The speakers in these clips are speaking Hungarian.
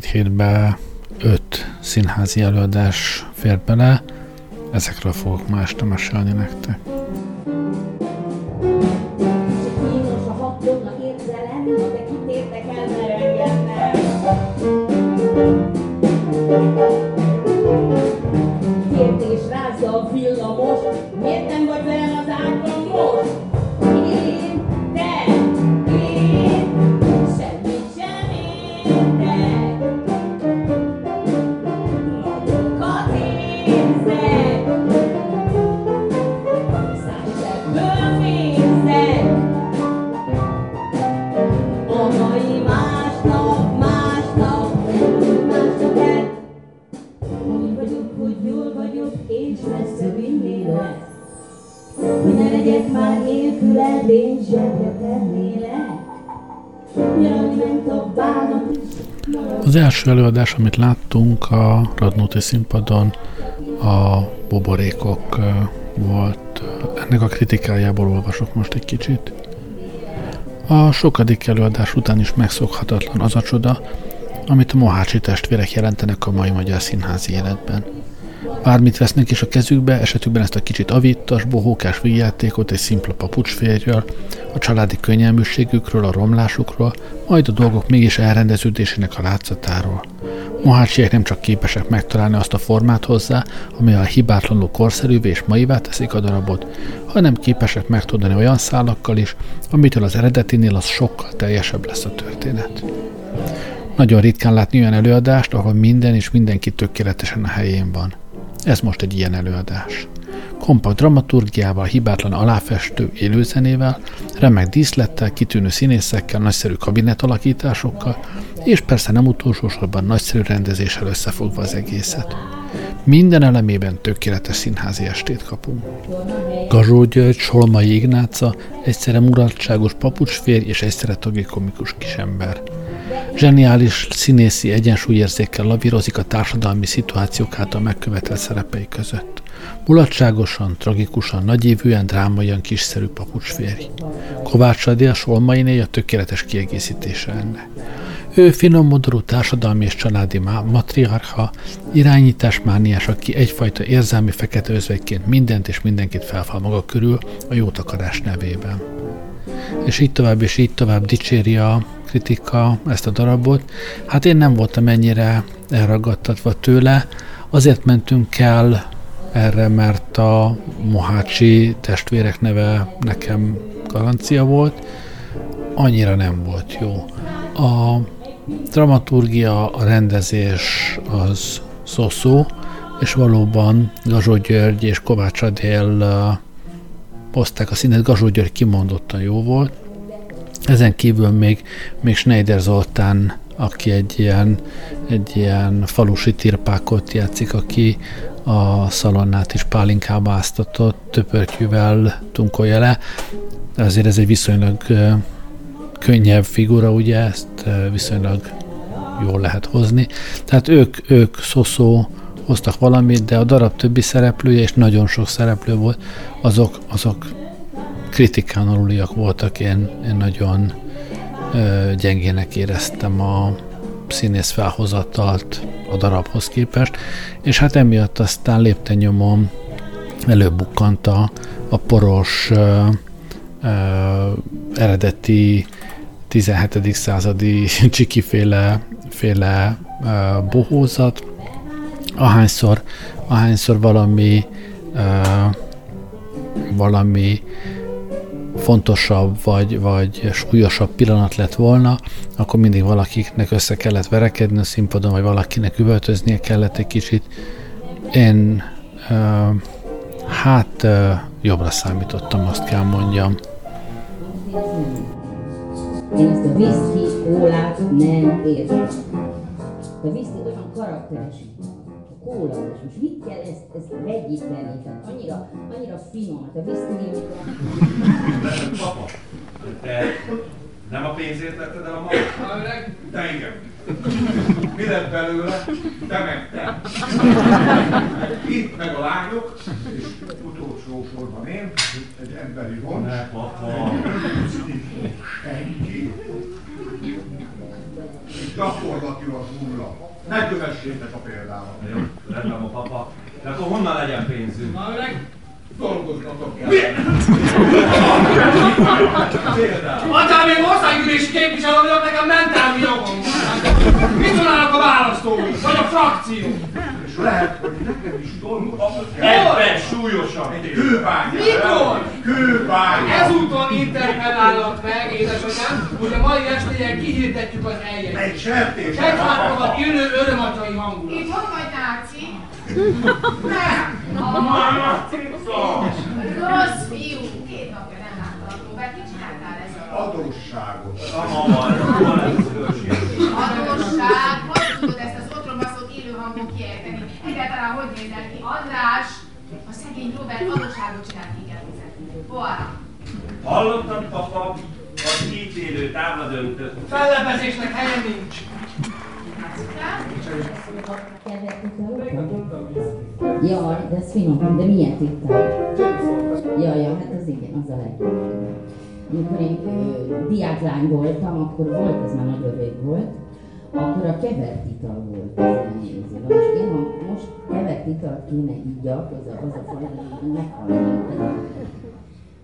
két hétbe öt színházi előadás fért bele. Ezekről fogok ma mesélni nektek. Kínos a hatodnak érzelem, ha te kitértek el, mert engem nem. Kért és rázza a villamos, miért nem vagy velem első előadás, amit láttunk a Radnóti színpadon, a buborékok ö, volt. Ennek a kritikájából olvasok most egy kicsit. A sokadik előadás után is megszokhatatlan az a csoda, amit a Mohácsi testvérek jelentenek a mai magyar színházi életben. Bármit vesznek is a kezükbe, esetükben ezt a kicsit avittas, bohókás vígjátékot egy szimpla papucsférjről, a családi könnyelműségükről, a romlásukról, majd a dolgok mégis elrendeződésének a látszatáról. Mohácsiek nem csak képesek megtalálni azt a formát hozzá, ami a hibátlanul korszerűvé és maivá teszik a darabot, hanem képesek megtudani olyan szálakkal is, amitől az eredetinél az sokkal teljesebb lesz a történet. Nagyon ritkán látni olyan előadást, ahol minden és mindenki tökéletesen a helyén van. Ez most egy ilyen előadás. Kompakt dramaturgiával, hibátlan aláfestő élőzenével, remek díszlettel, kitűnő színészekkel, nagyszerű kabinetalakításokkal, és persze nem utolsó sorban nagyszerű rendezéssel összefogva az egészet. Minden elemében tökéletes színházi estét kapunk. Gazsó György, Solmai Ignáca, egyszerre mulatságos papucsférj és egyszerre tragikomikus kisember. Zseniális színészi egyensúlyérzékkel lavírozik a társadalmi szituációk által megkövetelt szerepei között. Mulatságosan, tragikusan, nagyévűen, drámaian kiszerű papucsférj. Kovács Adi a Solmainé a tökéletes kiegészítése ennek. Ő finom modorú társadalmi és családi matriarcha, irányításmániás, aki egyfajta érzelmi fekete özvegyként mindent és mindenkit felfal maga körül a jót akarás nevében. És így tovább, és így tovább dicséri a kritika ezt a darabot. Hát én nem voltam ennyire elragadtatva tőle, azért mentünk el erre, mert a Mohácsi testvérek neve nekem garancia volt, annyira nem volt jó. A dramaturgia, a rendezés az szó-szó, és valóban Gazsó György és Kovács Adél hozták a színet, Gazsó György kimondottan jó volt. Ezen kívül még, még Schneider Zoltán, aki egy ilyen, egy ilyen falusi tirpákot játszik, aki a szalonnát is pálinkába áztatott, töpörtyűvel tunkolja le. Azért ez egy viszonylag könnyebb figura, ugye, ezt viszonylag jól lehet hozni. Tehát ők, ők szoszó hoztak valamit, de a darab többi szereplője, és nagyon sok szereplő volt, azok, azok kritikán aluliak voltak, én, én nagyon ö, gyengének éreztem a, színész felhozatalt a darabhoz képest, és hát emiatt aztán lépten nyomon előbukkant a, a poros ö, ö, eredeti 17. századi csikiféle féle, ö, bohózat, ahányszor, ahányszor valami ö, valami fontosabb vagy, vagy súlyosabb pillanat lett volna, akkor mindig valakiknek össze kellett verekedni a színpadon, vagy valakinek üvöltöznie kellett egy kicsit. Én uh, hát uh, jobbra számítottam, azt kell mondjam. Ezt a viszki nem értem. A viszki olyan karakteres, kóla, és most mit kell ezt, ezt vegyíteni? Tehát annyira, annyira finom, hát a Papa, te nem a pénzért vetted el a magot? Te igen. Mi lett belőle? Te meg te. Itt meg a lányok, és utolsó sorban én, egy emberi von. Ne, papa. Senki. Gyakorlatilag nulla. Ne kövessétek a példámat. Jó, rendben a papa. De akkor honnan legyen pénzünk? Na öreg, dolgoznatok kell. Például. Atyám, én országgyűlési képviselő vagyok, nekem mentelmi jogom. Mit csinálnak a választói? Vagy a frakció? És lehet, hogy nekem is dolgozni kell. Ebben súlyosabb Egy tény. kőbányára. Mikor? Kőbányára. Ezúton interpellálnak meg, édesanyám, hogy a mai estéjen kihirdetjük az eljegyet. Egy sertés. Egyházmagat illő örömatyai hangulat. Itt hol vagy, náci? Mama, cica! Rossz fiú. Két napja nem láttalak, Robert. Mit csináltál ezzel? Adósságot. A mama, hol ez az őrség? Adósság. Hogy tudod ezt az otromasztott élő hangon kiejteni? Egyáltalán hogy nézel ki? András, a szegény Robert adósságot csinált ki kell fizetni. Boara. Hallottad, papa? Az ítélő tábla döntött. Fellepezésnek helye nincs. Jaj, de ez finom, de milyen tittál? Jaj, ja, hát az igen, az a legjobb. Amikor én diáklány voltam, akkor volt, ez már nagyon rég volt, akkor a kevert ital volt. ez a néző. Na most én, ha most kevert italt kéne igyak, az a, az a faj, hogy meghalnék.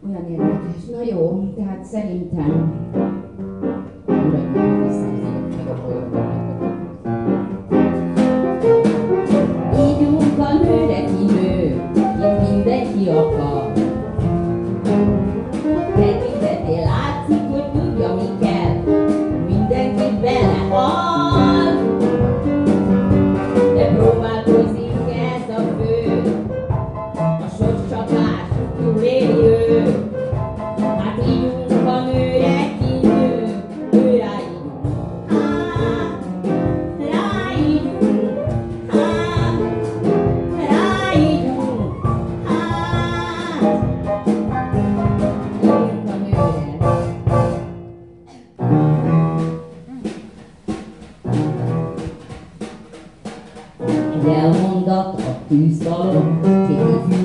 Olyan érdekes. Na jó, tehát szerintem uraim, visszanézünk meg a bolygót. Mindenki Please follow me.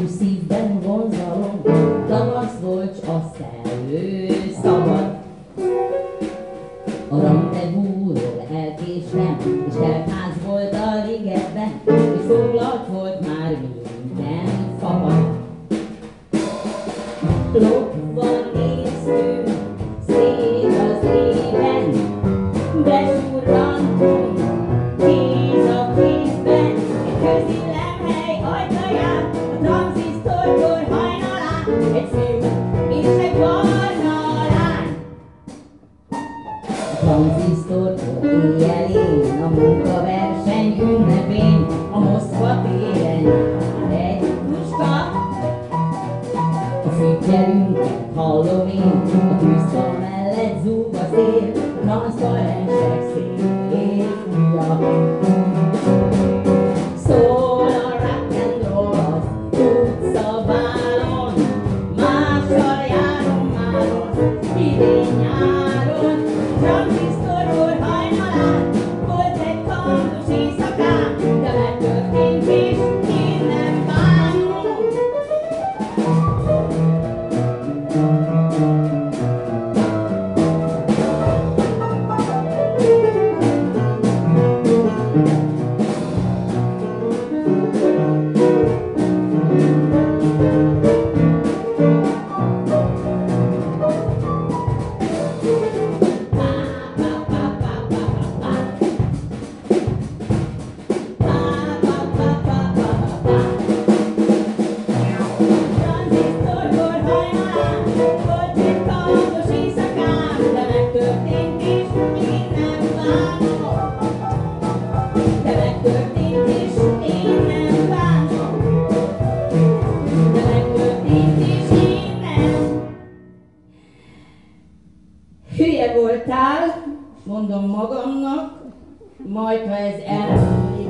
Majd ha ez elmúlik,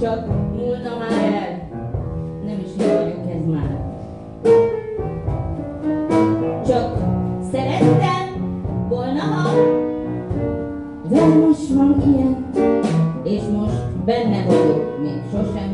csak múlna már el, nem is jó vagyok ez már. Csak szerettem volna, ha de most van ilyen, és most benne vagyok, még sosem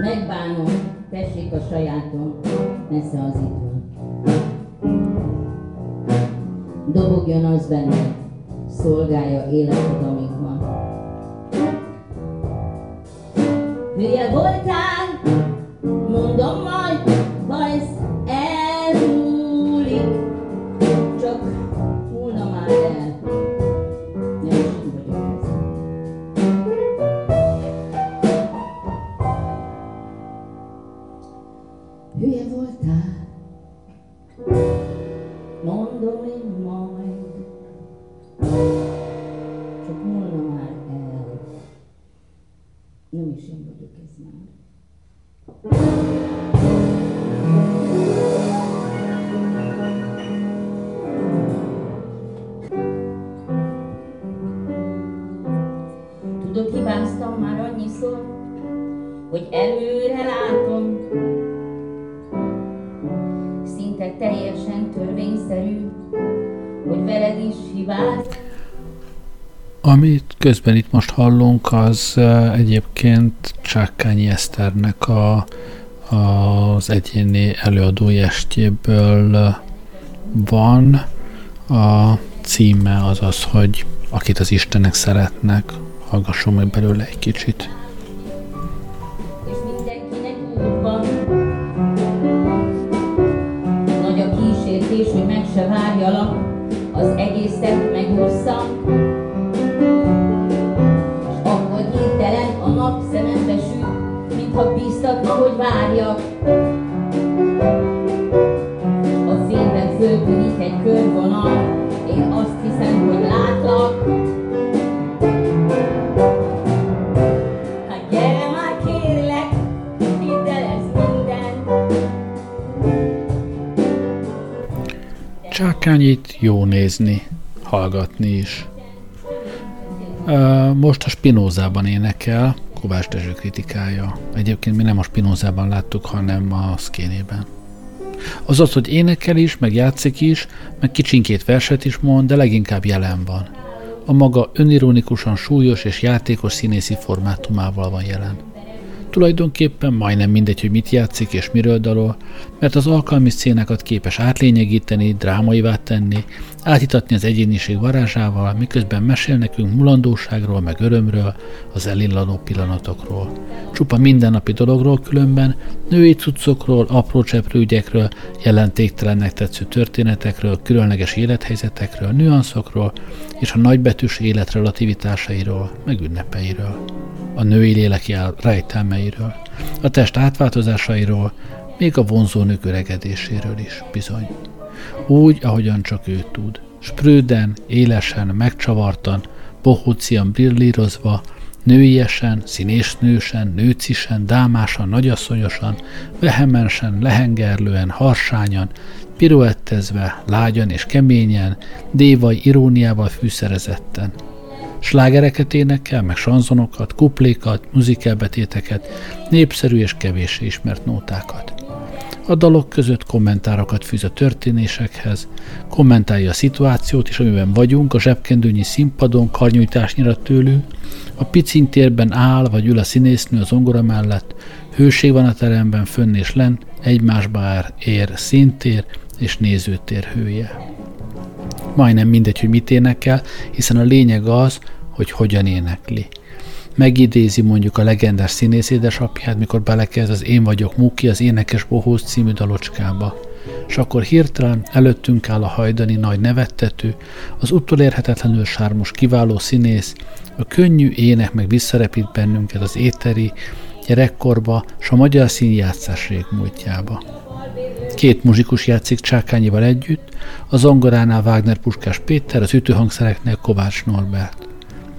megbánom, tessék a sajátom, messze az itt van. Dobogjon az benne, szolgálja életed, amíg van. Hülye voltál, mondom majd, közben itt most hallunk, az egyébként Csákányi Eszternek a, az egyéni előadói estjéből van. A címe az az, hogy akit az Istenek szeretnek, hallgasson meg belőle egy kicsit. Nagy a kísértés, hogy meg se várjalak, az egészet mintha bíztatna, hogy várjak. A fényben föltűnik egy körvonal, én azt hiszem, hogy látlak. Hát gyere már kérlek, hidd el ez. Csákányit jó nézni, hallgatni is. Most a Spinózában énekel, Kovács Dezső kritikája. Egyébként mi nem a Spinózában láttuk, hanem a szkénében. Az az, hogy énekel is, meg játszik is, meg kicsinkét verset is mond, de leginkább jelen van. A maga önironikusan súlyos és játékos színészi formátumával van jelen. Tulajdonképpen majdnem mindegy, hogy mit játszik és miről dalol, mert az alkalmi szcénákat képes átlényegíteni, drámaivá tenni, átítatni az egyéniség varázsával, miközben mesél nekünk mulandóságról, meg örömről, az elillanó pillanatokról. Csupa mindennapi dologról különben, női cuccokról, apró cseprőügyekről, jelentéktelennek tetsző történetekről, különleges élethelyzetekről, nüanszokról és a nagybetűs élet relativitásairól, meg ünnepeiről a női lélek rejtelmeiről, a test átváltozásairól, még a vonzó nők öregedéséről is, bizony. Úgy, ahogyan csak ő tud. Sprőden, élesen, megcsavartan, bohócian brillírozva, nőiesen, színésznősen, nőcisen, dámásan, nagyasszonyosan, vehemensen, lehengerlően, harsányan, piruettezve, lágyan és keményen, dévaj iróniával fűszerezetten. Slágereket énekel, meg sanzonokat, kuplékat, muzikelbetéteket, népszerű és kevéssé ismert nótákat. A dalok között kommentárokat fűz a történésekhez, kommentálja a szituációt is, amiben vagyunk, a zsebkendőnyi színpadon karnyújtásnyira tőlünk, a picintérben áll vagy ül a színésznő az ongora mellett, hőség van a teremben, fönn és lent, egymásba ér színtér és nézőtér hője. Majdnem mindegy, hogy mit énekel, hiszen a lényeg az, hogy hogyan énekli. Megidézi mondjuk a legendás színész édesapját, mikor belekezd az Én vagyok Muki az Énekes Bohóc című dalocskába. És akkor hirtelen előttünk áll a hajdani nagy nevettető, az utolérhetetlenül sármos kiváló színész, a könnyű ének meg visszarepít bennünket az éteri, gyerekkorba, s a magyar színjátszás régmúltjába. Két muzsikus játszik Csákányival együtt, a zongoránál Wagner Puskás Péter, az ütőhangszereknél Kovács Norbert.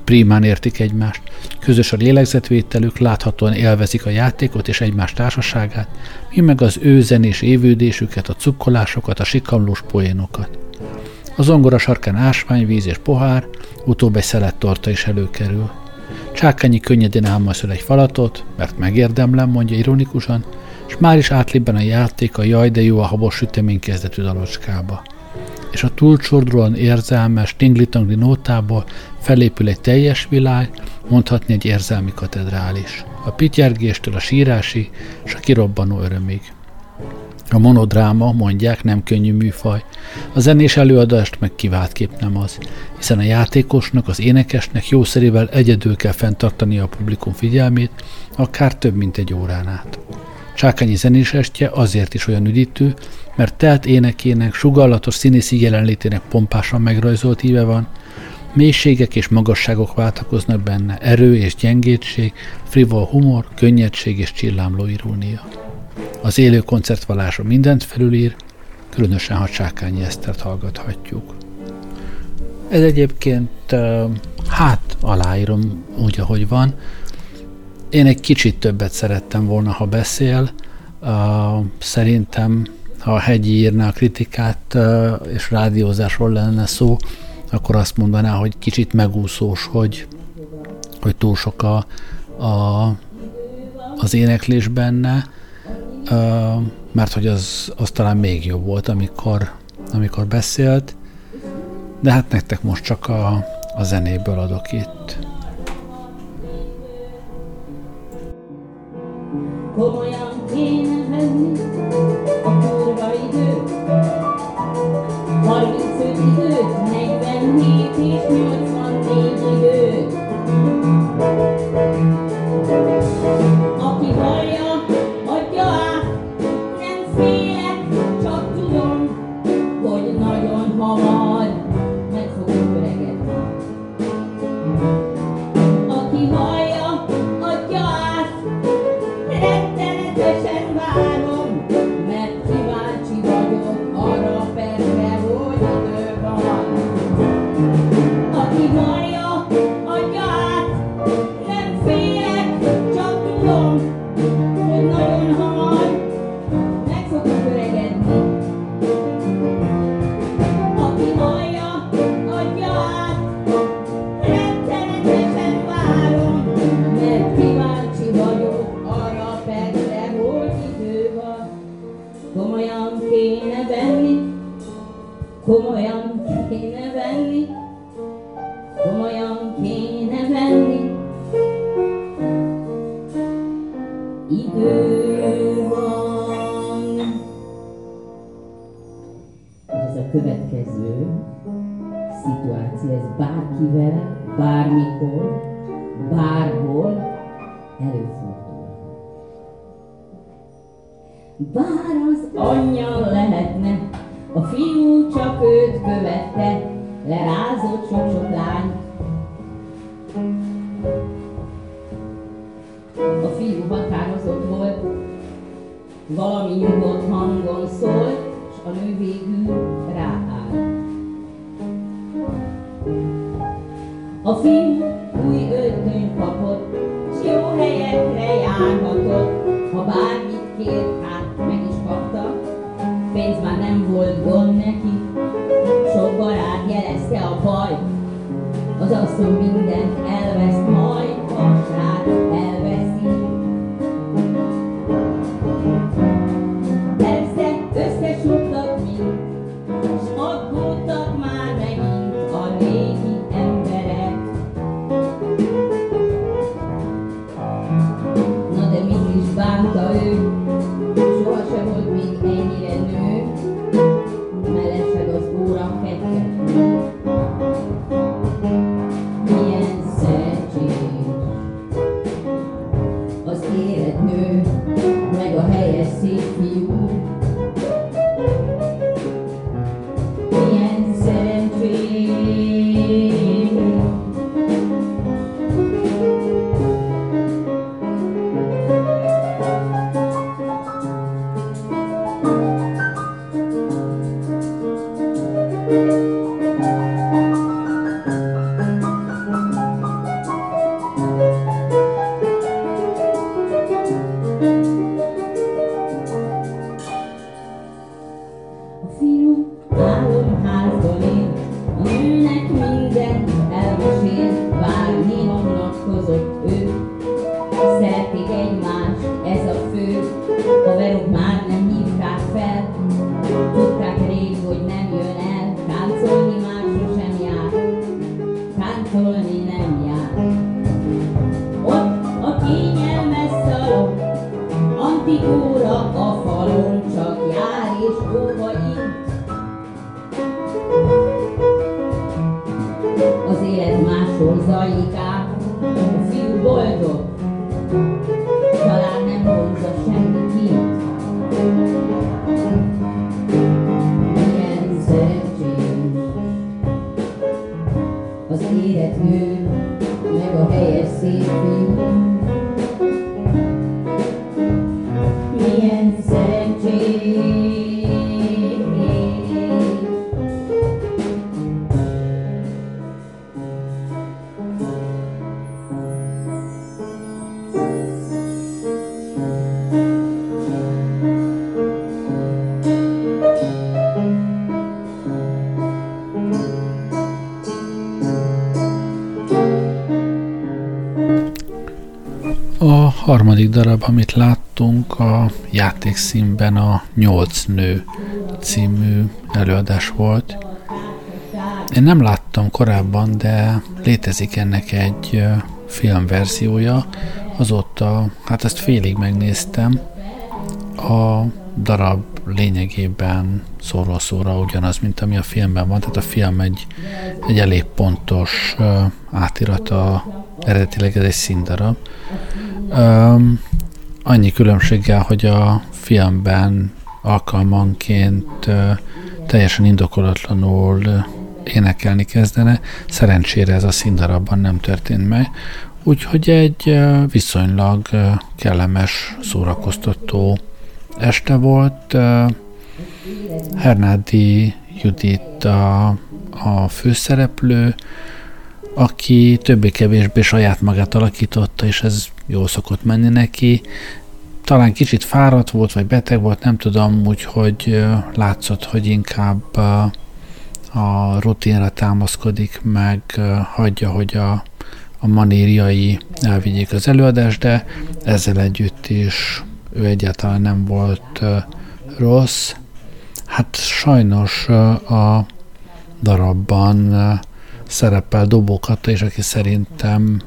Prímán értik egymást, közös a lélegzetvételük, láthatóan élvezik a játékot és egymás társaságát, mi meg az ő zenés évődésüket, a cukkolásokat, a sikamlós poénokat. A zongora sarkán ásványvíz és pohár, utóbb egy szelet torta is előkerül. Csákányi könnyedén álmaszol egy falatot, mert megérdemlem, mondja ironikusan, és már is átlibben a játék a jaj de jó a habos sütemény kezdetű dalocskába. És a túlcsordulóan érzelmes, tingli nótából felépül egy teljes világ, mondhatni egy érzelmi katedrális. A pityergéstől a sírási és a kirobbanó örömig. A monodráma, mondják, nem könnyű műfaj. A zenés előadást meg kiváltképp nem az, hiszen a játékosnak, az énekesnek jószerével egyedül kell fenntartani a publikum figyelmét, akár több mint egy órán át. Csákányi zenésestje azért is olyan üdítő, mert telt énekének, sugallatos színészi jelenlétének pompásan megrajzolt íve van, mélységek és magasságok váltakoznak benne, erő és gyengétség, frivol humor, könnyedség és csillámló irónia. Az élő koncertvalása mindent felülír, különösen ha Csákányi Esztert hallgathatjuk. Ez egyébként, hát aláírom úgy, ahogy van. Én egy kicsit többet szerettem volna, ha beszél. Szerintem, ha a hegyi írná a kritikát, és rádiózásról lenne szó, akkor azt mondaná, hogy kicsit megúszós, hogy, hogy túl sok a, a, az éneklés benne, mert hogy az, az talán még jobb volt, amikor, amikor beszélt, de hát nektek most csak a, a zenéből adok itt. Komolyan kéne venni 47 és Komolyan kéne venni, komolyan kéne venni. Idő van. Ez a következő szituáció, ez bárkivel, bármikor, bárhol előfordul. Bár az anyja lehetne a fiú csak őt követte, lerázott sok-sok lány. A fiú határozott volt, valami nyugodt hangon szólt, és a nő végül ráállt. A fiú új öltönyt kapott, s jó helyekre járhatott, ha bármit kért, hát volt gond neki, sok barát jelezte a baj, az asszony mindent elvesz harmadik darab, amit láttunk, a játékszínben a Nyolc Nő című előadás volt. Én nem láttam korábban, de létezik ennek egy filmverziója. Azóta, hát ezt félig megnéztem. A darab lényegében szóról szóra ugyanaz, mint ami a filmben van. Tehát a film egy, egy elég pontos ö, átirata, eredetileg ez egy színdarab. Um, annyi különbséggel, hogy a filmben alkalmanként uh, teljesen indokolatlanul uh, énekelni kezdene. Szerencsére ez a színdarabban nem történt meg. Úgyhogy egy uh, viszonylag uh, kellemes, szórakoztató este volt. Hernádi Judit a, a főszereplő, aki többé-kevésbé saját magát alakította, és ez jól szokott menni neki. Talán kicsit fáradt volt, vagy beteg volt, nem tudom, úgyhogy látszott, hogy inkább a rutinra támaszkodik, meg hagyja, hogy a, a manírjai elvigyék az előadást, de ezzel együtt is ő egyáltalán nem volt rossz. Hát sajnos a darabban szerepel Dobó Kata is, aki szerintem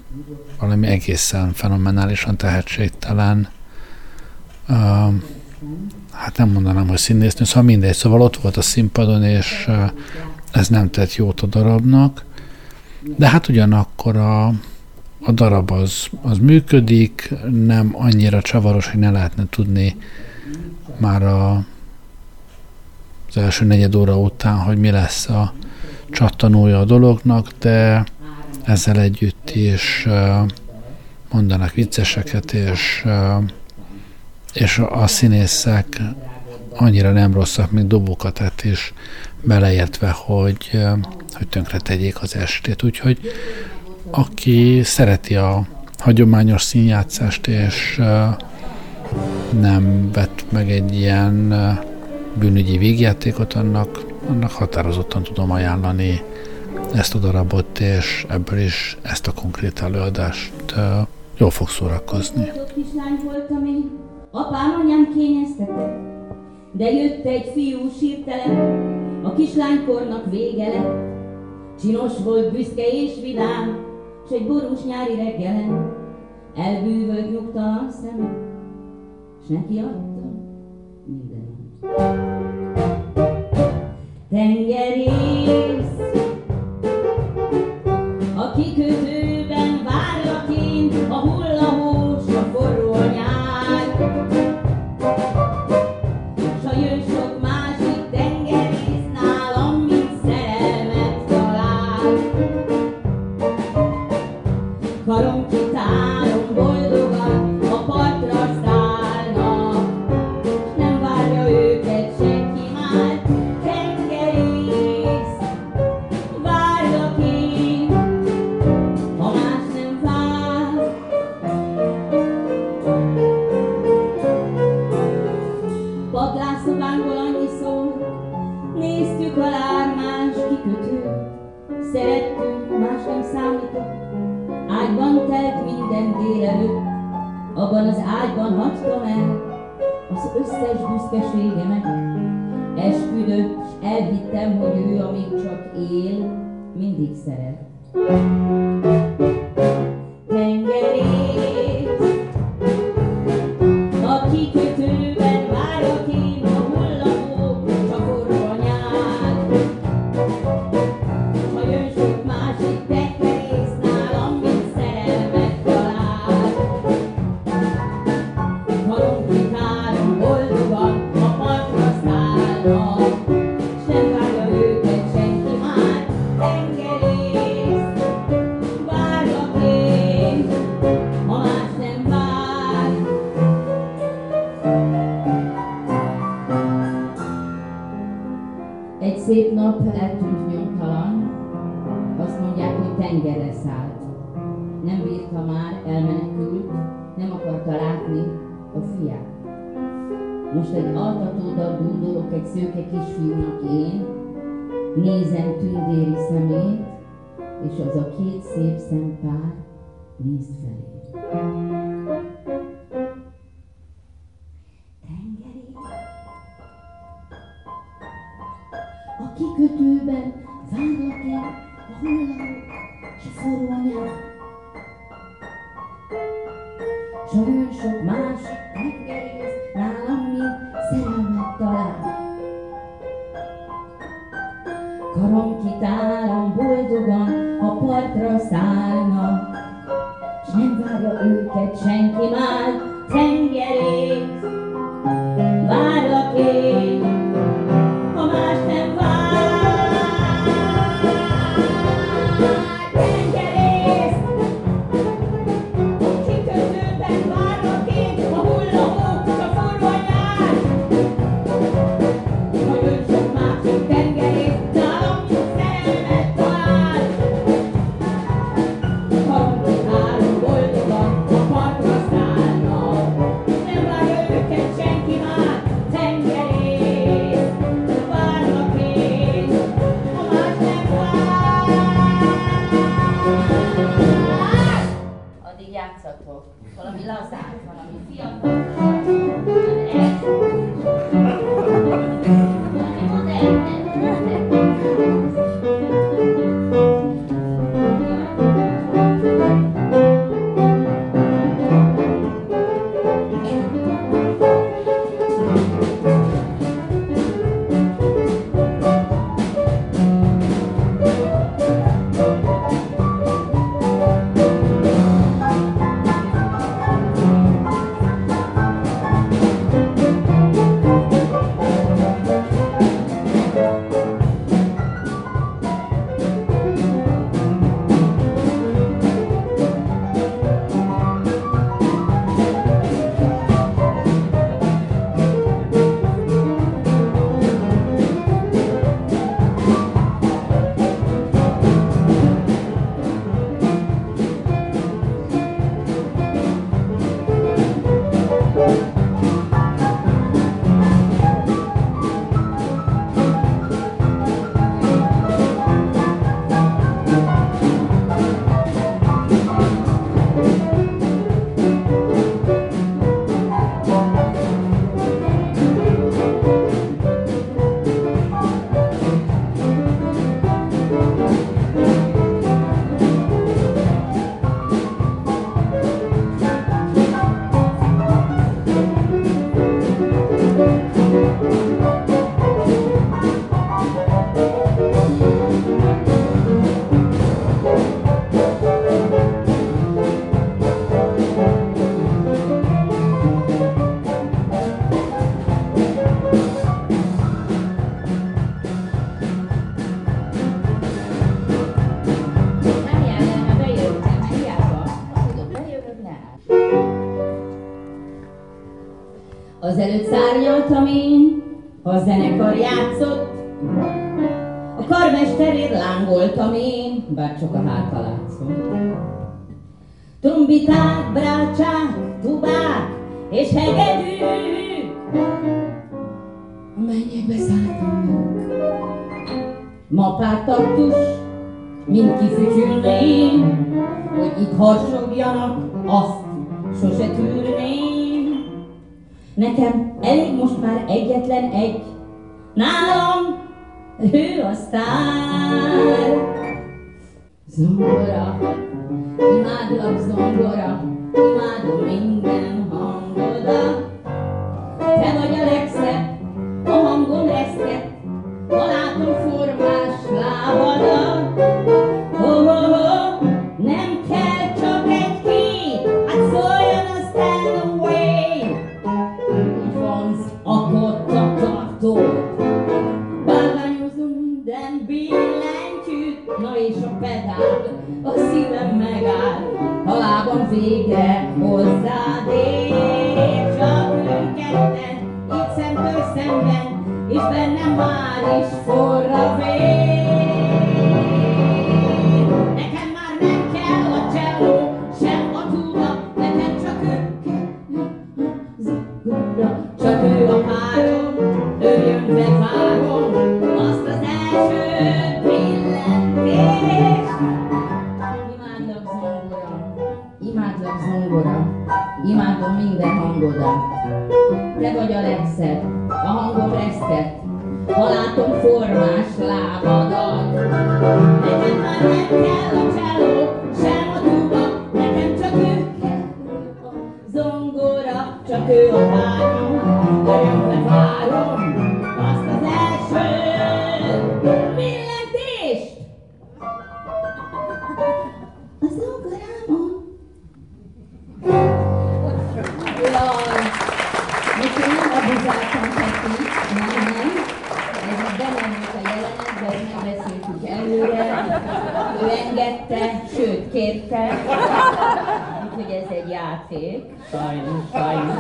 valami egészen fenomenálisan tehetségtelen. Hát nem mondanám, hogy színésznő, szóval mindegy, szóval ott volt a színpadon, és ez nem tett jót a darabnak, de hát ugyanakkor a, a darab az, az működik, nem annyira csavaros, hogy ne lehetne tudni már a, az első negyed óra után, hogy mi lesz a, csattanója a dolognak, de ezzel együtt is mondanak vicceseket, és, és a színészek annyira nem rosszak, mint dobókatát is beleértve, hogy, hogy tönkre tegyék az estét. Úgyhogy aki szereti a hagyományos színjátszást, és nem vett meg egy ilyen bűnügyi végjátékot, annak, annak határozottan tudom ajánlani ezt a darabot, és ebből is ezt a konkrét előadást jól fog szórakozni. kislány voltam én, apám anyám kényeztetett, de jött egy fiú sírtelen, a kislánykornak vége lett. Csinos volt, büszke és vidám, s egy borús nyári reggelen elbűvölt nyugtalan szeme, s neki mindent. Tengerész, a kikötőben várlak én, a ágyban telt minden délelőtt, abban az ágyban hagytam el az összes büszkeségemet, esküdött, s elhittem, hogy ő, amíg csak él, mindig szeret. Nem akarta látni a fiát. Most egy altatódal dúdolok egy szőke kisfiúnak én, nézem tündéri szemét, és az a két szép szempár néz felé. Tengeri, a kikötőben várlak én a hullamok s a forró nyár. S a jön sok másik tengerész nálam, mint szerelmet talál. Karom kitárom boldogan, a partra szállnak, s nem várja őket senki már, tengerész. zenekarral játszott, a karmesterért lángoltam én, bár csak a háta látszott. Trombiták, brácsák, tubák és hegedűk, a mennyekbe szálltam Ma pár taktus, mind kifütyülném, hogy itt harsogjanak, azt sose tűrném. Nekem elég most már egyetlen egy nálam ő a sztár. Zongora, imádlak zongora, imádom minden hangodat. that was ez egy játék. Sajnos, sajnos.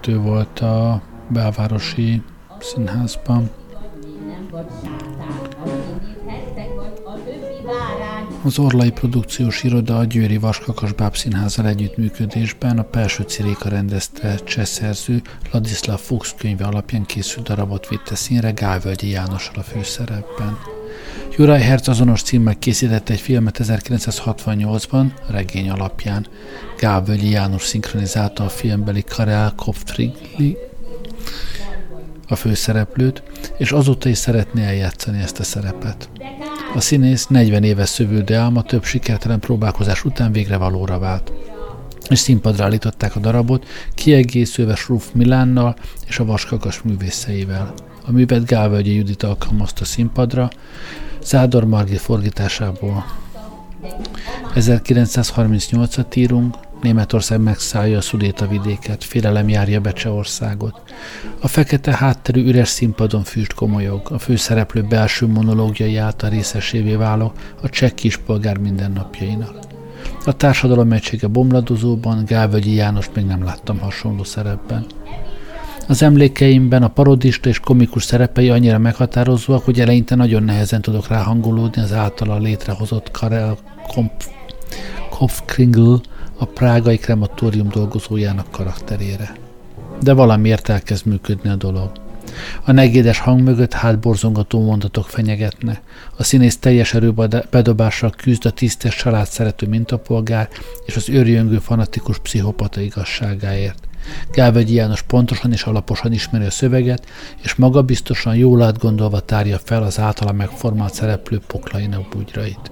kettő volt a belvárosi színházban. Az Orlai Produkciós Iroda a Győri Vaskakas Bábszínházzal együttműködésben a Pelső Ciréka rendezte csehszerző Ladislav Fuchs könyve alapján készült darabot vitte színre Gálvölgyi Jánossal a főszerepben. Juraj Herz azonos címmel készített egy filmet 1968-ban regény alapján. Gábölyi János szinkronizálta a filmbeli Karel Kopfrigli, a főszereplőt, és azóta is szeretné eljátszani ezt a szerepet. A színész 40 éves szövődő álma több sikertelen próbálkozás után végre valóra vált és színpadra állították a darabot, kiegészülve Sruf Milánnal és a Vaskakas művészeivel. A művet Gálvölgyi Judit alkalmazta színpadra, Zádor Margit forgításából. 1938-at írunk, Németország megszállja a Szudéta vidéket, félelem járja be Csehországot. A fekete hátterű üres színpadon füst komolyog, a főszereplő belső monológiai által részesévé válok a cseh kispolgár mindennapjainak. A társadalom egysége bomladozóban Gálvegyi János még nem láttam hasonló szerepben. Az emlékeimben a parodista és komikus szerepei annyira meghatározóak, hogy eleinte nagyon nehezen tudok ráhangolódni az általa létrehozott Karel Kopfkringl, a prágai krematórium dolgozójának karakterére. De valamiért elkezd működni a dolog. A negédes hang mögött hátborzongató mondatok fenyegetne. A színész teljes erőbedobással küzd a tisztes család szerető mintapolgár és az őrjöngő fanatikus pszichopata igazságáért. Gálvegyi János pontosan és alaposan ismeri a szöveget, és magabiztosan jól átgondolva tárja fel az általa megformált szereplő poklainak bugyrait.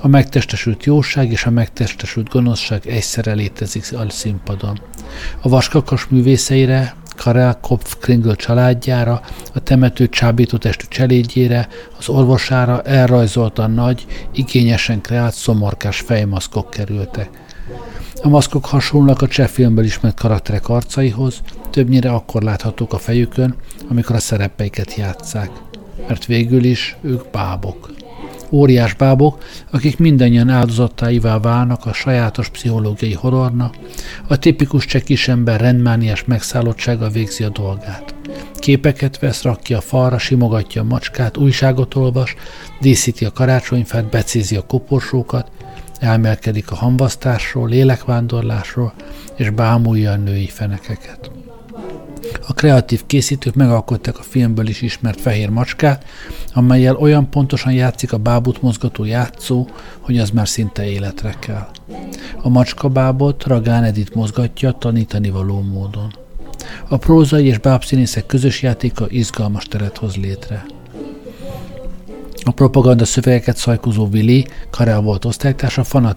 A megtestesült jóság és a megtestesült gonoszság egyszerre létezik a színpadon. A vaskakas művészeire, Karel Kopf Kringl családjára, a temető csábító testű cselédjére, az orvosára elrajzoltan nagy, igényesen kreált szomorkás fejmaszkok kerültek. A maszkok hasonlóak a cseh filmből ismert karakterek arcaihoz, többnyire akkor láthatók a fejükön, amikor a szerepeiket játszák. Mert végül is ők bábok. Óriás bábok, akik mindannyian áldozatáivá válnak a sajátos pszichológiai horrornak, a tipikus cseh kisember rendmániás megszállottsága végzi a dolgát. Képeket vesz, rakja a falra, simogatja a macskát, újságot olvas, díszíti a karácsonyfát, becézi a koporsókat, elmelkedik a hamvasztásról, lélekvándorlásról, és bámulja a női fenekeket. A kreatív készítők megalkották a filmből is ismert fehér macskát, amelyel olyan pontosan játszik a bábút mozgató játszó, hogy az már szinte életre kell. A macskabábot Ragán Edith mozgatja tanítani való módon. A prózai és bábszínészek közös játéka izgalmas teret hoz létre. A propaganda szövegeket szajkozó Willi, Karel volt osztálytársa, fanat,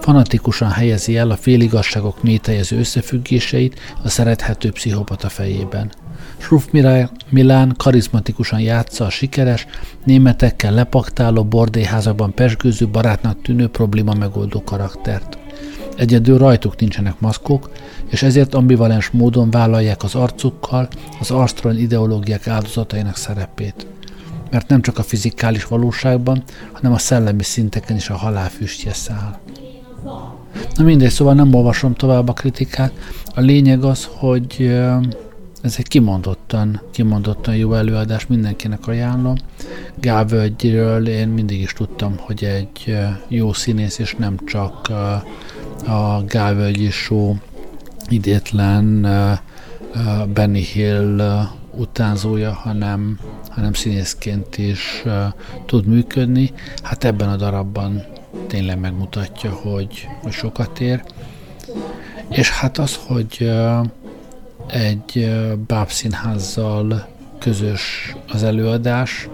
fanatikusan helyezi el a féligasságok mélytejező összefüggéseit a szerethető pszichopata fejében. Schruff Milán karizmatikusan játsza a sikeres, németekkel lepaktáló bordéházakban pesgőző barátnak tűnő probléma megoldó karaktert. Egyedül rajtuk nincsenek maszkok, és ezért ambivalens módon vállalják az arcukkal az arctalan ideológiák áldozatainak szerepét mert nem csak a fizikális valóságban, hanem a szellemi szinteken is a halál füstje száll. Na mindegy, szóval nem olvasom tovább a kritikát. A lényeg az, hogy ez egy kimondottan, kimondottan jó előadás, mindenkinek ajánlom. Gávölgyről én mindig is tudtam, hogy egy jó színész, és nem csak a Gávölgyi show idétlen Benny Hill utánzója, hanem, hanem színészként is tud működni. Hát ebben a darabban tényleg megmutatja, hogy, hogy sokat ér. És hát az, hogy egy uh, bábszínházzal közös az előadás,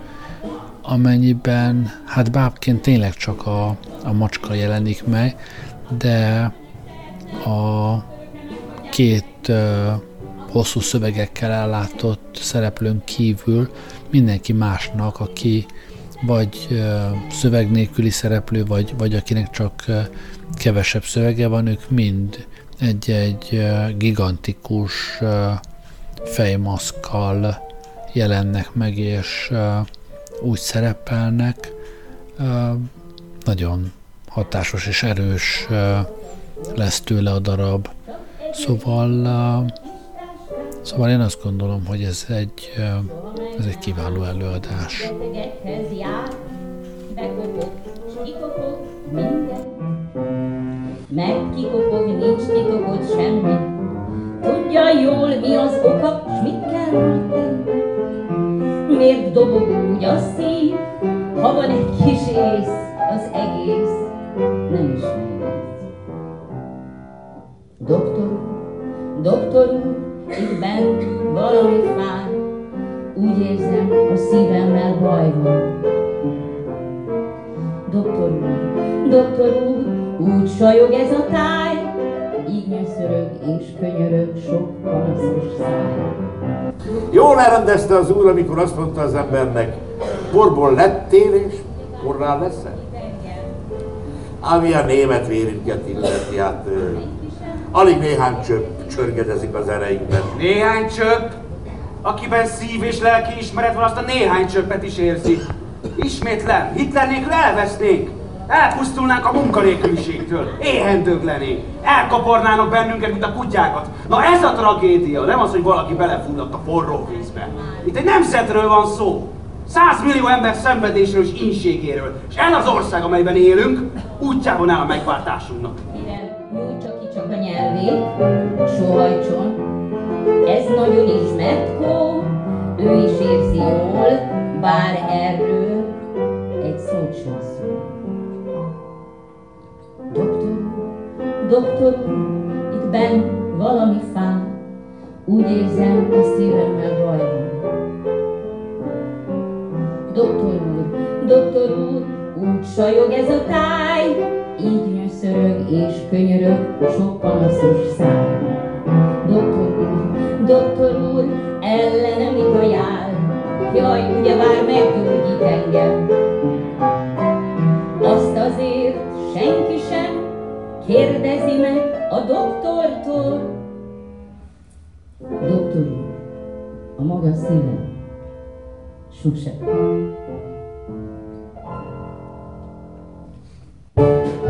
amennyiben hát bábként tényleg csak a, a macska jelenik meg, de a két uh, hosszú szövegekkel ellátott szereplőn kívül mindenki másnak, aki vagy szöveg nélküli szereplő, vagy, vagy akinek csak kevesebb szövege van, ők mind egy-egy gigantikus fejmaszkkal jelennek meg, és úgy szerepelnek. Nagyon hatásos és erős lesz tőle a darab. Szóval Szóval én azt gondolom, hogy ez egy, ez egy kiváló előadás. Megkikopog, nincs titokod semmi, Tudja jól, mi az oka, s mit kell tenni. Miért dobog úgy a szív, ha van egy kis ész, az egész nem is nehéz. Doktor doktor úr, itt bent valami fáj, úgy érzem, a szívemmel baj van. Doktor úr, doktor úr, úgy sajog ez a táj, így nyöszörög és könyörög sok panaszos száj. Jól elrendezte az úr, amikor azt mondta az embernek, porból lettél és porrá leszel? Ami a német vérünket illeti, hát alig néhány csöpp csörgedezik az ereinkben. Néhány csöpp? Akiben szív és lelki ismeret van, azt a néhány csöppet is érzi. Ismétlem, Hitler nélkül elvesznénk. Elpusztulnánk a munkanélküliségtől, éhendőglenénk, elkaparnának bennünket, mint a kutyákat. Na ez a tragédia, nem az, hogy valaki belefulladt a forró vízbe. Itt egy nemzetről van szó. 100 millió ember szenvedésről és ínségéről. És ez az ország, amelyben élünk, útjában áll a megváltásunknak. Csak a nyelvét, sohajtson. Ez nagyon ismert kó, ő is érzi jól, bár erről egy szót sem szól. Doktor, doktor, itt benn valami fán, úgy érzem, a szívemmel baj van. Doktor úr, doktor úr, úgy sajog ez a táj, így nyöszörög és könyörög sok panaszos száj. Doktor úr, doktor úr, ellenem mit ajánl? Jaj, ugye vár meggyógyít engem. Azt azért senki sem kérdezi meg a doktortól. Doktor úr, a maga szíve sosem. Fényes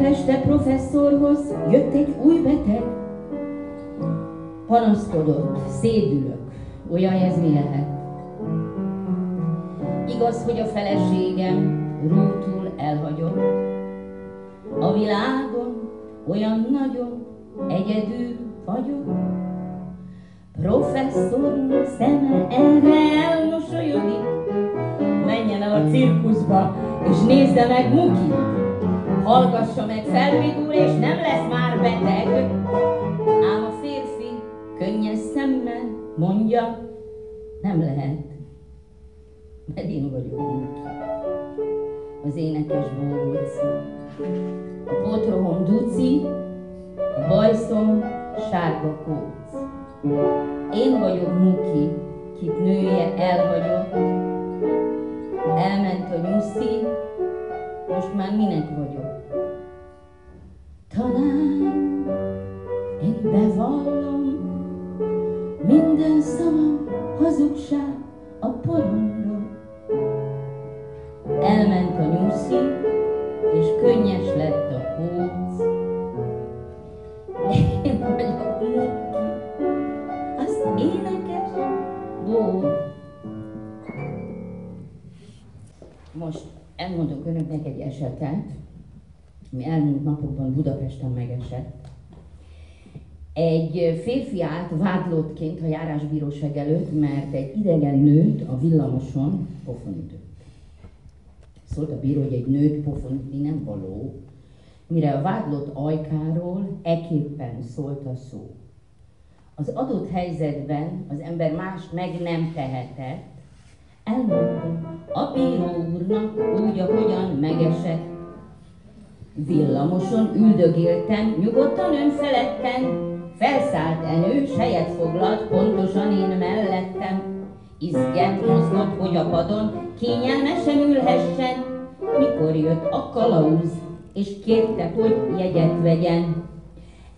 este professzorhoz jött egy új beteg. Panaszkodott, szédülök, olyan ez mi lehet? Igaz, hogy a feleségem rútul elhagyott. A világon olyan nagyon egyedül vagyok. Professzorunk szeme erre elmosolyodik. Menjen el a cirkuszba, és nézze meg Muki. Hallgassa meg felvidul, és nem lesz már beteg. Ám a férfi könnyes szemmel mondja, nem lehet. Mert én vagyok. Az énekes bohóc. A potrohom duci, a bajszom sárga kóc. Én vagyok Muki, kit nője elhagyott. Elment a nyuszi, most már minek vagyok? Talán én bevallom, minden szavam hazugság a porondon. lement a nyuszi, és könnyes lett a. De én vagyok Muki, az énekes bó. Most elmondok önöknek egy esetet, ami elmúlt napokban Budapesten megesett. Egy férfi állt vádlottként a járásbíróság előtt, mert egy idegen nőt a villamoson pofonütött. Szólt a bíró, hogy egy nőt pofonütni nem való, mire a vádlott ajkáról eképpen szólt a szó. Az adott helyzetben az ember más meg nem tehetett, elmondta a bíró úrnak úgy, ahogyan megesett. Villamoson üldögéltem, nyugodtan önfeledten, Felszállt enős, helyet foglalt, pontosan én mellettem. Izget mozgott, hogy a padon kényelmesen ülhessen, mikor jött a kalauz, és kérte, hogy jegyet vegyen.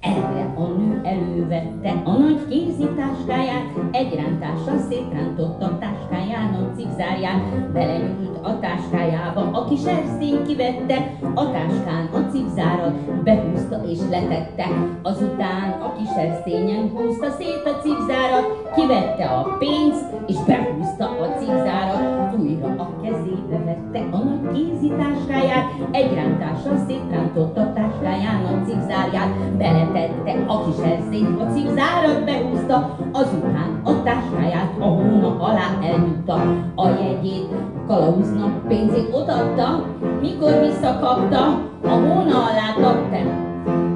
Erre a nő elővette a nagy kézi táskáját, egy rántással szétrántotta a táskáján a cipzárját, belenyúlt a táskájába, a kis erszény kivette, a táskán a cipzárat behúzta és letette. Azután a kis erszényen húzta szét a cipzárat, kivette a pénzt és behúzta a cipzárat, újra a kezébe vette a kézi táskáját, egy rántással szétrántotta a táskáján a cipzárját, beletette a kis erszényt, a cipzárat behúzta, azután a táskáját a hóna alá elnyugta, a jegyét kalauznak pénzét odaadta, mikor visszakapta, a hóna alá kapta.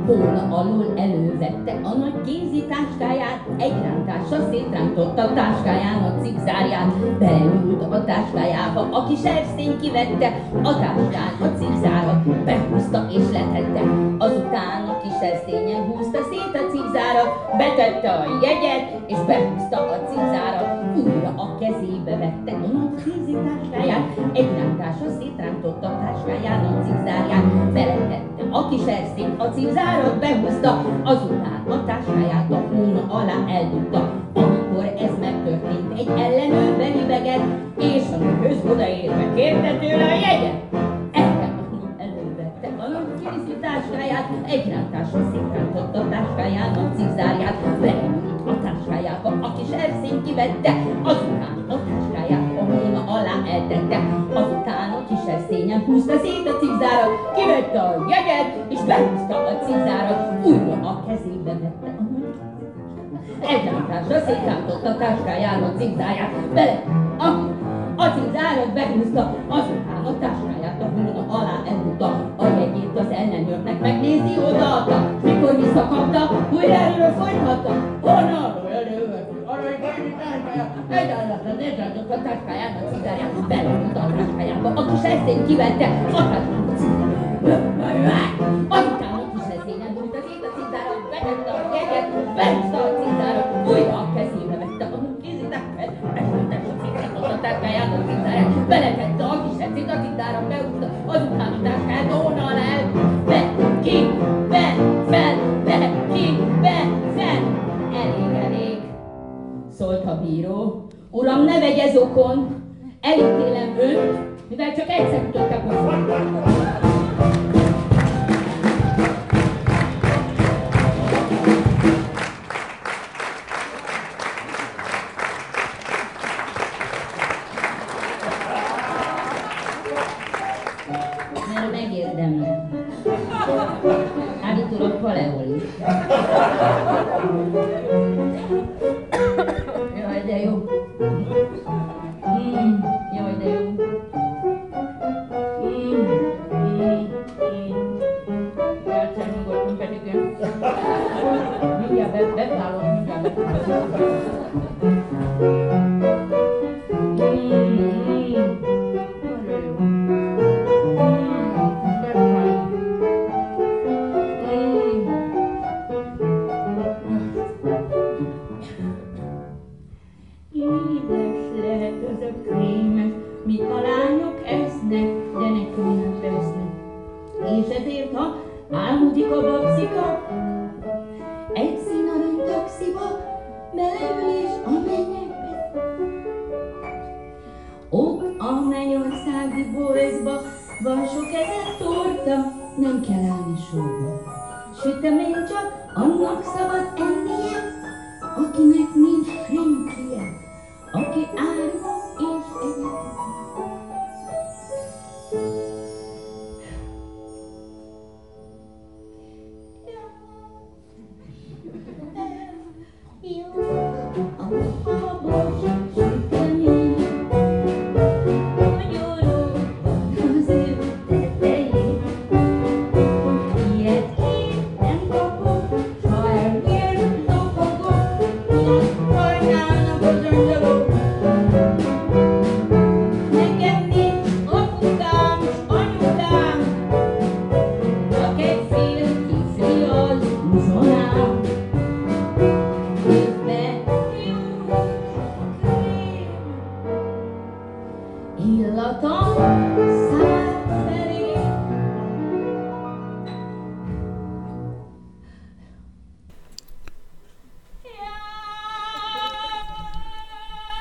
Hóna alul elővette a nagy kézi táskáját, egy rántással szétrántotta a táskáján a cipzárját, belenyúlt a táskájába, a kis erszény kivette a táskán a cipzárat, behúzta és letette. Azután a kis erszényen húzta szét a cipzárat, betette a jegyet, és behúzta a cipzárat, újra a kezébe vette. A nagy kézi táskáját, egy rántással szétrántotta a táskáján a cipzárját, beletette a kis erszény a cipzárat, árat behúzta, azután a táskáját a hóna alá eldugta. Amikor ez megtörtént, egy ellenőr belibegett, és a nőhöz odaérve kérte tőle a jegyet. Kézi táskáját, egy rántásra szétrántotta a táskáján a cipzárját, belenyúlt a táskájába, a kis erszény kivette, azután Egyáltalán szétrántotta a táskáján a cipzáját, bele, a, a cipzárat behúzta, azután a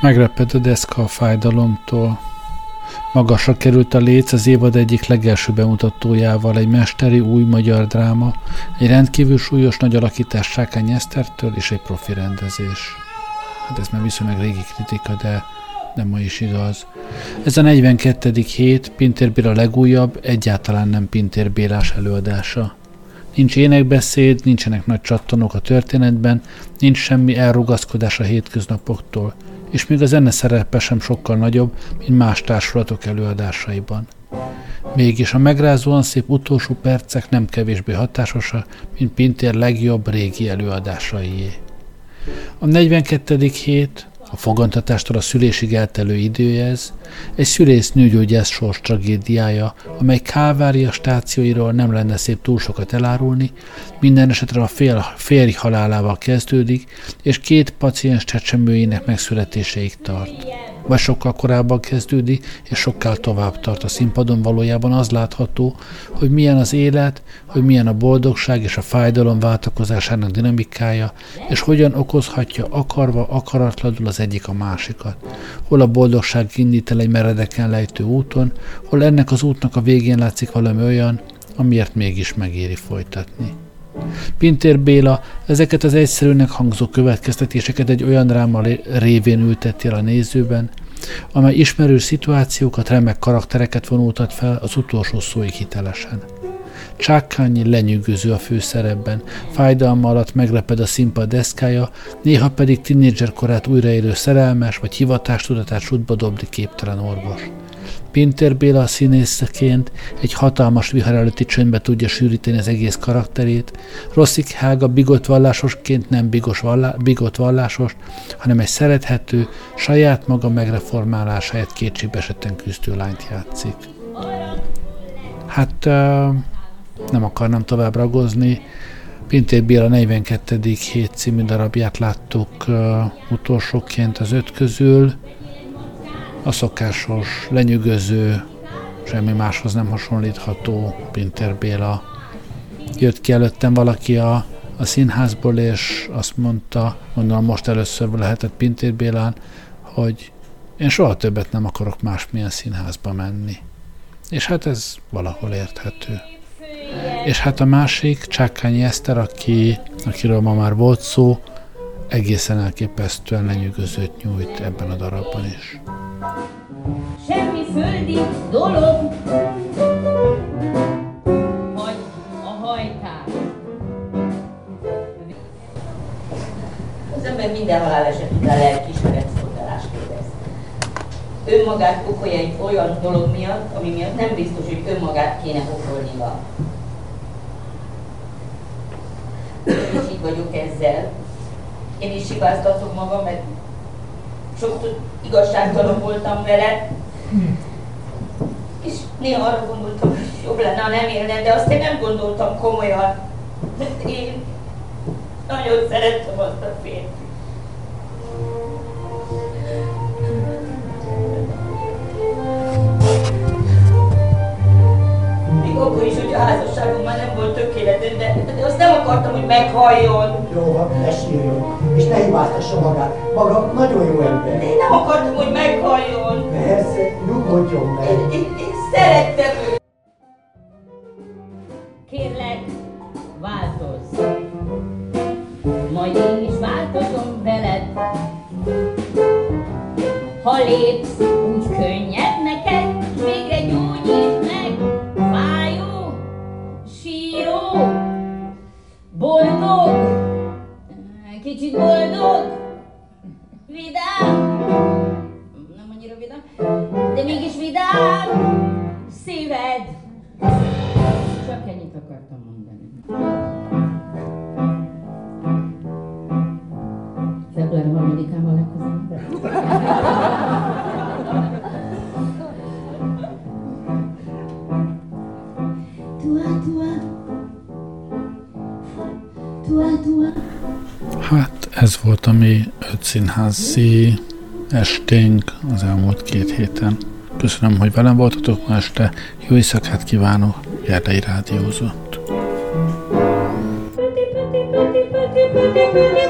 Meglepett a deszka a fájdalomtól. Magasra került a léc az évad egyik legelső bemutatójával, egy mesteri új magyar dráma, egy rendkívül súlyos nagy alakítás Sákány Esztertől és egy profi rendezés. Hát ez már viszonylag régi kritika, de nem ma is igaz. Ez a 42. hét Pintér Béla legújabb, egyáltalán nem Pintér Bélás előadása. Nincs énekbeszéd, nincsenek nagy csattanók a történetben, nincs semmi elrugaszkodás a hétköznapoktól, és még a zene szerepe sem sokkal nagyobb, mint más társulatok előadásaiban. Mégis a megrázóan szép utolsó percek nem kevésbé hatásosak, mint Pintér legjobb régi előadásaié. A 42. hét, a fogantatástól a szülésig eltelő időjez, egy szülész nőgyógyász sors tragédiája, amely Kálvária stációiról nem lenne szép túl sokat elárulni, minden esetre a fél, férj halálával kezdődik, és két paciens csecsemőjének megszületéseig tart. Vagy sokkal korábban kezdődik, és sokkal tovább tart a színpadon valójában az látható, hogy milyen az élet, hogy milyen a boldogság és a fájdalom váltakozásának dinamikája, és hogyan okozhatja akarva, akaratlanul az egyik a másikat. Hol a boldogság indít el egy meredeken lejtő úton, hol ennek az útnak a végén látszik valami olyan, amiért mégis megéri folytatni. Pintér Béla ezeket az egyszerűnek hangzó következtetéseket egy olyan dráma révén ülteti a nézőben, amely ismerő szituációkat, remek karaktereket vonultat fel az utolsó szóig hitelesen. Csákányi lenyűgöző a főszerepben, fájdalma alatt megleped a színpad deszkája, néha pedig tinédzser korát újraélő szerelmes vagy hivatástudatát sútba dobni képtelen orvos. Pinter Béla színészeként egy hatalmas vihar előtti csöndbe tudja sűríteni az egész karakterét. Rosszik Hága bigott vallásosként nem bigos vallá, bigott vallásos, hanem egy szerethető, saját maga megreformálásáért kétségbeesetten küzdő lányt játszik. Hát nem akarnám tovább ragozni. Pintér Béla 42. hét című darabját láttuk utolsóként az öt közül a szokásos, lenyűgöző, semmi máshoz nem hasonlítható Pinter Béla. Jött ki előttem valaki a, a színházból, és azt mondta, gondolom most először lehetett Pinter Bélán, hogy én soha többet nem akarok másmilyen színházba menni. És hát ez valahol érthető. És hát a másik, Csákányi Eszter, aki, akiről ma már volt szó, egészen elképesztően lenyűgözőt nyújt ebben a darabban is. Semmi földi dolog, hogy a hajtás. Az ember minden haláleset után lelkiismeret szolgálást végez. Önmagát okolja egy olyan dolog miatt, ami miatt nem biztos, hogy önmagát kéne okolnia. Én is így vagyok ezzel. Én is hibáztatom magam, mert sokszor igazságtalan voltam vele. És néha arra gondoltam, hogy jobb lenne, ha nem élne, de azt én nem gondoltam komolyan. Mert én nagyon szerettem azt a férfit. A házasságom már nem volt tökéletes, de, de azt nem akartam, hogy meghalljon. Jó, van, ne sírjon, és ne hibáztassa magát. Maga nagyon jó ember. Én nem akartam, hogy meghalljon. Persze, nyugodjon meg. Én, én, én Ha ez volt a mi öt színházi esténk az elmúlt két héten. Köszönöm, hogy velem voltatok ma este. Jó éjszakát kívánok, Jerdei Rádiózott. Glu,